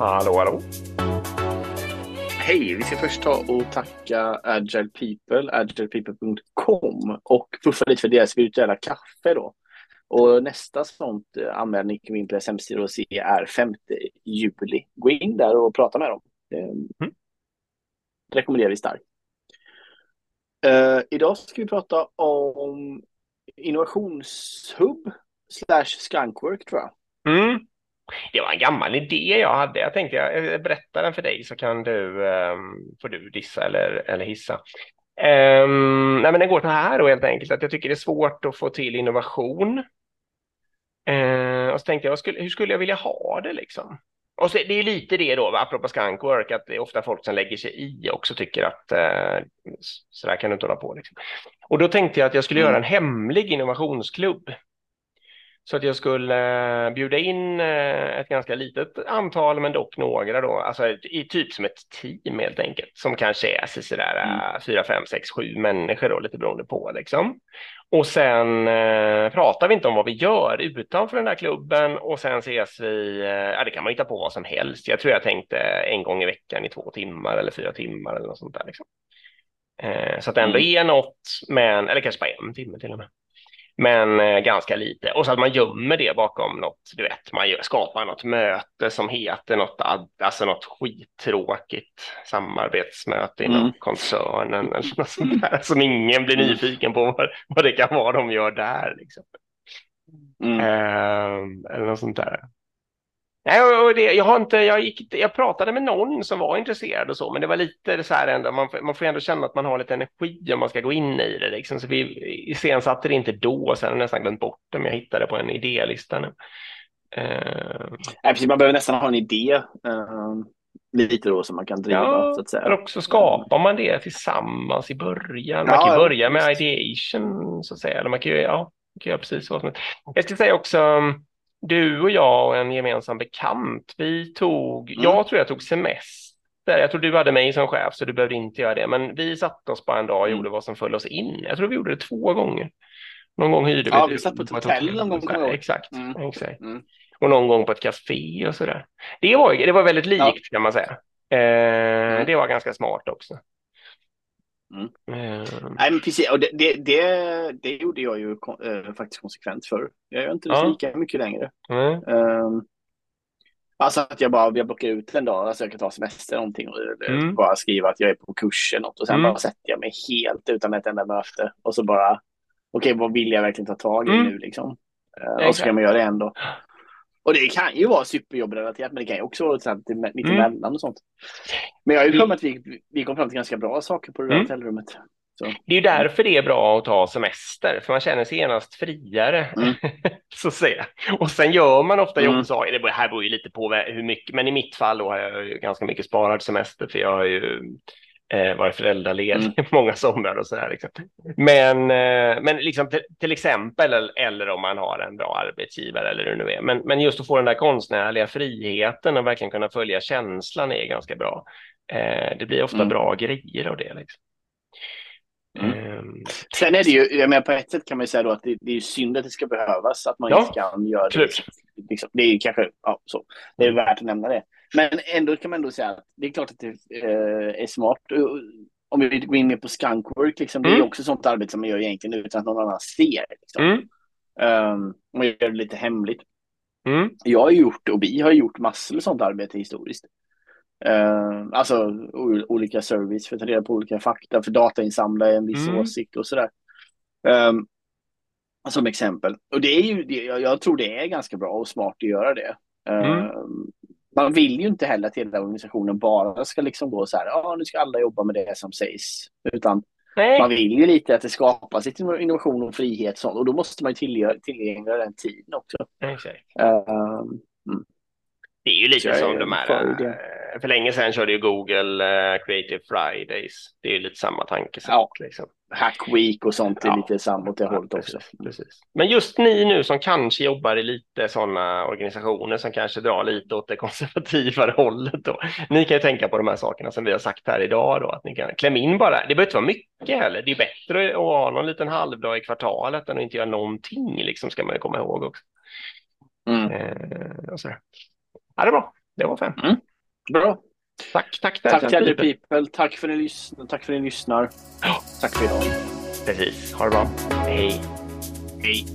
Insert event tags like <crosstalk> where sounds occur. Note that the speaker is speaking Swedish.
Hallå, hallå. Hej, vi ska först ta och tacka Agile People, agilepeople.com och puffa lite för deras virtuella kaffe då. Och nästa sånt eh, anmälning vi in på deras hemsida och se är 5 juli. Gå in där och prata med dem. Det Mm. rekommenderar vi starkt. Uh, idag ska vi prata om innovationshubb slash skunkwork tror jag. Mm. Det var en gammal idé jag hade. Jag tänkte jag berättar den för dig så kan du, um, får du dissa eller, eller hissa. Um, nej men den går så här då helt enkelt att jag tycker det är svårt att få till innovation. Uh, och så tänkte jag, skulle, hur skulle jag vilja ha det liksom? Och så, det är lite det då, apropå skunkwork, att det är ofta folk som lägger sig i också tycker att uh, så där kan du inte hålla på. Liksom. Och då tänkte jag att jag skulle Mm. göra en hemlig innovationsklubb. Så att jag skulle eh, bjuda in eh, ett ganska litet antal, men dock några då, alltså i typ som ett team helt enkelt, som kanske är så- sådär eh, fyra, fem, sex, sju människor då, lite beroende på liksom. Och sen eh, pratar vi inte om vad vi gör utanför den där klubben och sen ses vi, eh, ja det kan man hitta på vad som helst. Jag tror jag tänkte en gång i veckan i två timmar eller fyra timmar eller något sånt där liksom. Eh, så att det ändå Mm. är något, men, eller kanske bara en timme till och med men eh, ganska lite. Och så att man gömmer det bakom något, du vet, man gör, skapar något möte som heter något, alltså något skittråkigt samarbetsmöte inom Mm. koncernen eller något sånt där, som ingen blir Mm. nyfiken på vad, vad det kan vara de gör där. Liksom. Mm. Ehm, eller något sånt där. Nej, och- och det, jag, har inte, jag, gick, jag pratade med någon som var intresserad och så, men det var lite så här ändå, man, får- man får ändå känna att man har lite energi om man ska gå in i det. Liksom. Så vi iscensatte det inte då, sen har jag nästan glömt bort det, men jag hittade på en idélista nu. Ehm, Nej, precis, man behöver nästan ha en idé eh, lite då som man kan driva Ja, så att säga. men också skapar man det tillsammans i början. Man Ja, kan ju ja, börja med ideation, så att säga. Eller man kan ju, ja, man kan göra precis vad som helst. Jag ska säga också, um, du och jag och en gemensam bekant, vi tog, Mm. jag tror jag tog semester. Jag tror du hade mig som chef, så du behövde inte göra det. Men vi satte oss bara en dag och Mm. gjorde vad som föll oss in. Jag tror vi gjorde det två gånger. Någon gång hyrde vi Ja, ett vi satt på ett hotell någon gång. Exakt, Mm. exakt. Mm. Och någon gång på ett café och sådär. Det var, det var väldigt likt Ja. kan man säga. Eh, Mm. Det var ganska smart också. Mm. Eh, Nej, men precis. Och det, det, det, det gjorde jag ju eh, faktiskt konsekvent för. Jag gör inte det Ja. lika mycket längre. mm, Um, alltså att jag bara jag blockar ut en dag, alltså jag kan ta semester någonting och eller Mm. bara skriva att jag är på kurs eller något och sen Mm. bara sätter jag mig helt utan ett enda möte och så bara okej, vad vill jag verkligen ta tag i Mm. nu liksom? Eh, och så kan man göra det ändå. Och det kan ju vara superjobbrelaterat, men det kan ju också vara lite Mm. och sånt. Men jag har ju Mm. för mig att vi, vi kom fram till ganska bra saker på det där Mm. hotellrummet. Så. Det är ju därför det är bra att ta semester, för man känner sig genast friare. Mm. <laughs> så att säga. Och sen gör man ofta Mm. jobbsaker. Det här beror ju lite på hur mycket, men i mitt fall då har jag ju ganska mycket sparad semester, för jag har ju eh, varit föräldraledig Mm. <laughs> många somrar och sådär. Liksom. Men, eh, men liksom till, till exempel, eller, eller om man har en bra arbetsgivare eller hur det nu är. Men, men just att få den där konstnärliga friheten och verkligen kunna följa känslan är ganska bra. Eh, det blir ofta Mm. bra grejer av det. Liksom. Mm. Ehm, Sen är det ju, jag menar på ett sätt kan man ju säga då att det, det är synd att det ska behövas, att man Ja, inte kan göra det. Liksom, det är kanske, ja så, det är värt att nämna det. Men ändå kan man ändå säga att det är klart att det eh, är smart. Om vi går in mer på skunkwork, liksom, det är Mm. också sånt arbete som man gör egentligen utan att någon annan ser. Liksom. mm, Um, man gör det lite hemligt. mm, Jag har gjort, och vi har gjort massor med sånt arbete historiskt. Uh, alltså olika service för att ta reda på olika fakta, för datainsamla en viss Mm. åsikt och sådär. Um, som exempel. Och det är ju, det, jag, tror det är ganska bra och smart att göra det. Mm. Um, man vill ju inte heller att hela organisationen bara ska liksom gå så här, ja nu ska alla jobba med det som sägs. Utan Nej. man vill ju lite att det skapas lite innovation och frihet och sånt. Och då måste man ju tillgängliggöra, den tiden också. Exakt. Um, Det är ju lite som de här, för länge sedan körde ju Google eh, Creative Fridays. Det är ju lite samma tankesätt. Ja. Liksom. Hack Week och sånt är Ja. lite samma åt det Ja, hållet också. precis, precis. Men just ni nu som kanske jobbar i lite sådana organisationer som kanske drar lite åt det <laughs> konservativare hållet då. Ni kan ju tänka på de här sakerna som vi har sagt här idag då, att ni kan klämma in bara. Det behöver inte vara mycket heller. Det är bättre att ha någon liten halvdag i kvartalet än att inte göra någonting, liksom ska man ju komma ihåg också. Mm. Eh, och sådär. Ja, det är bra. Det var fem. Mm. Bra. Tack, tack, tack till Agile People. Tack för att ni lyssnar. Tack för att ni lyssnar. Tack för idag. Precis. Ha det bra. Hej. Hej.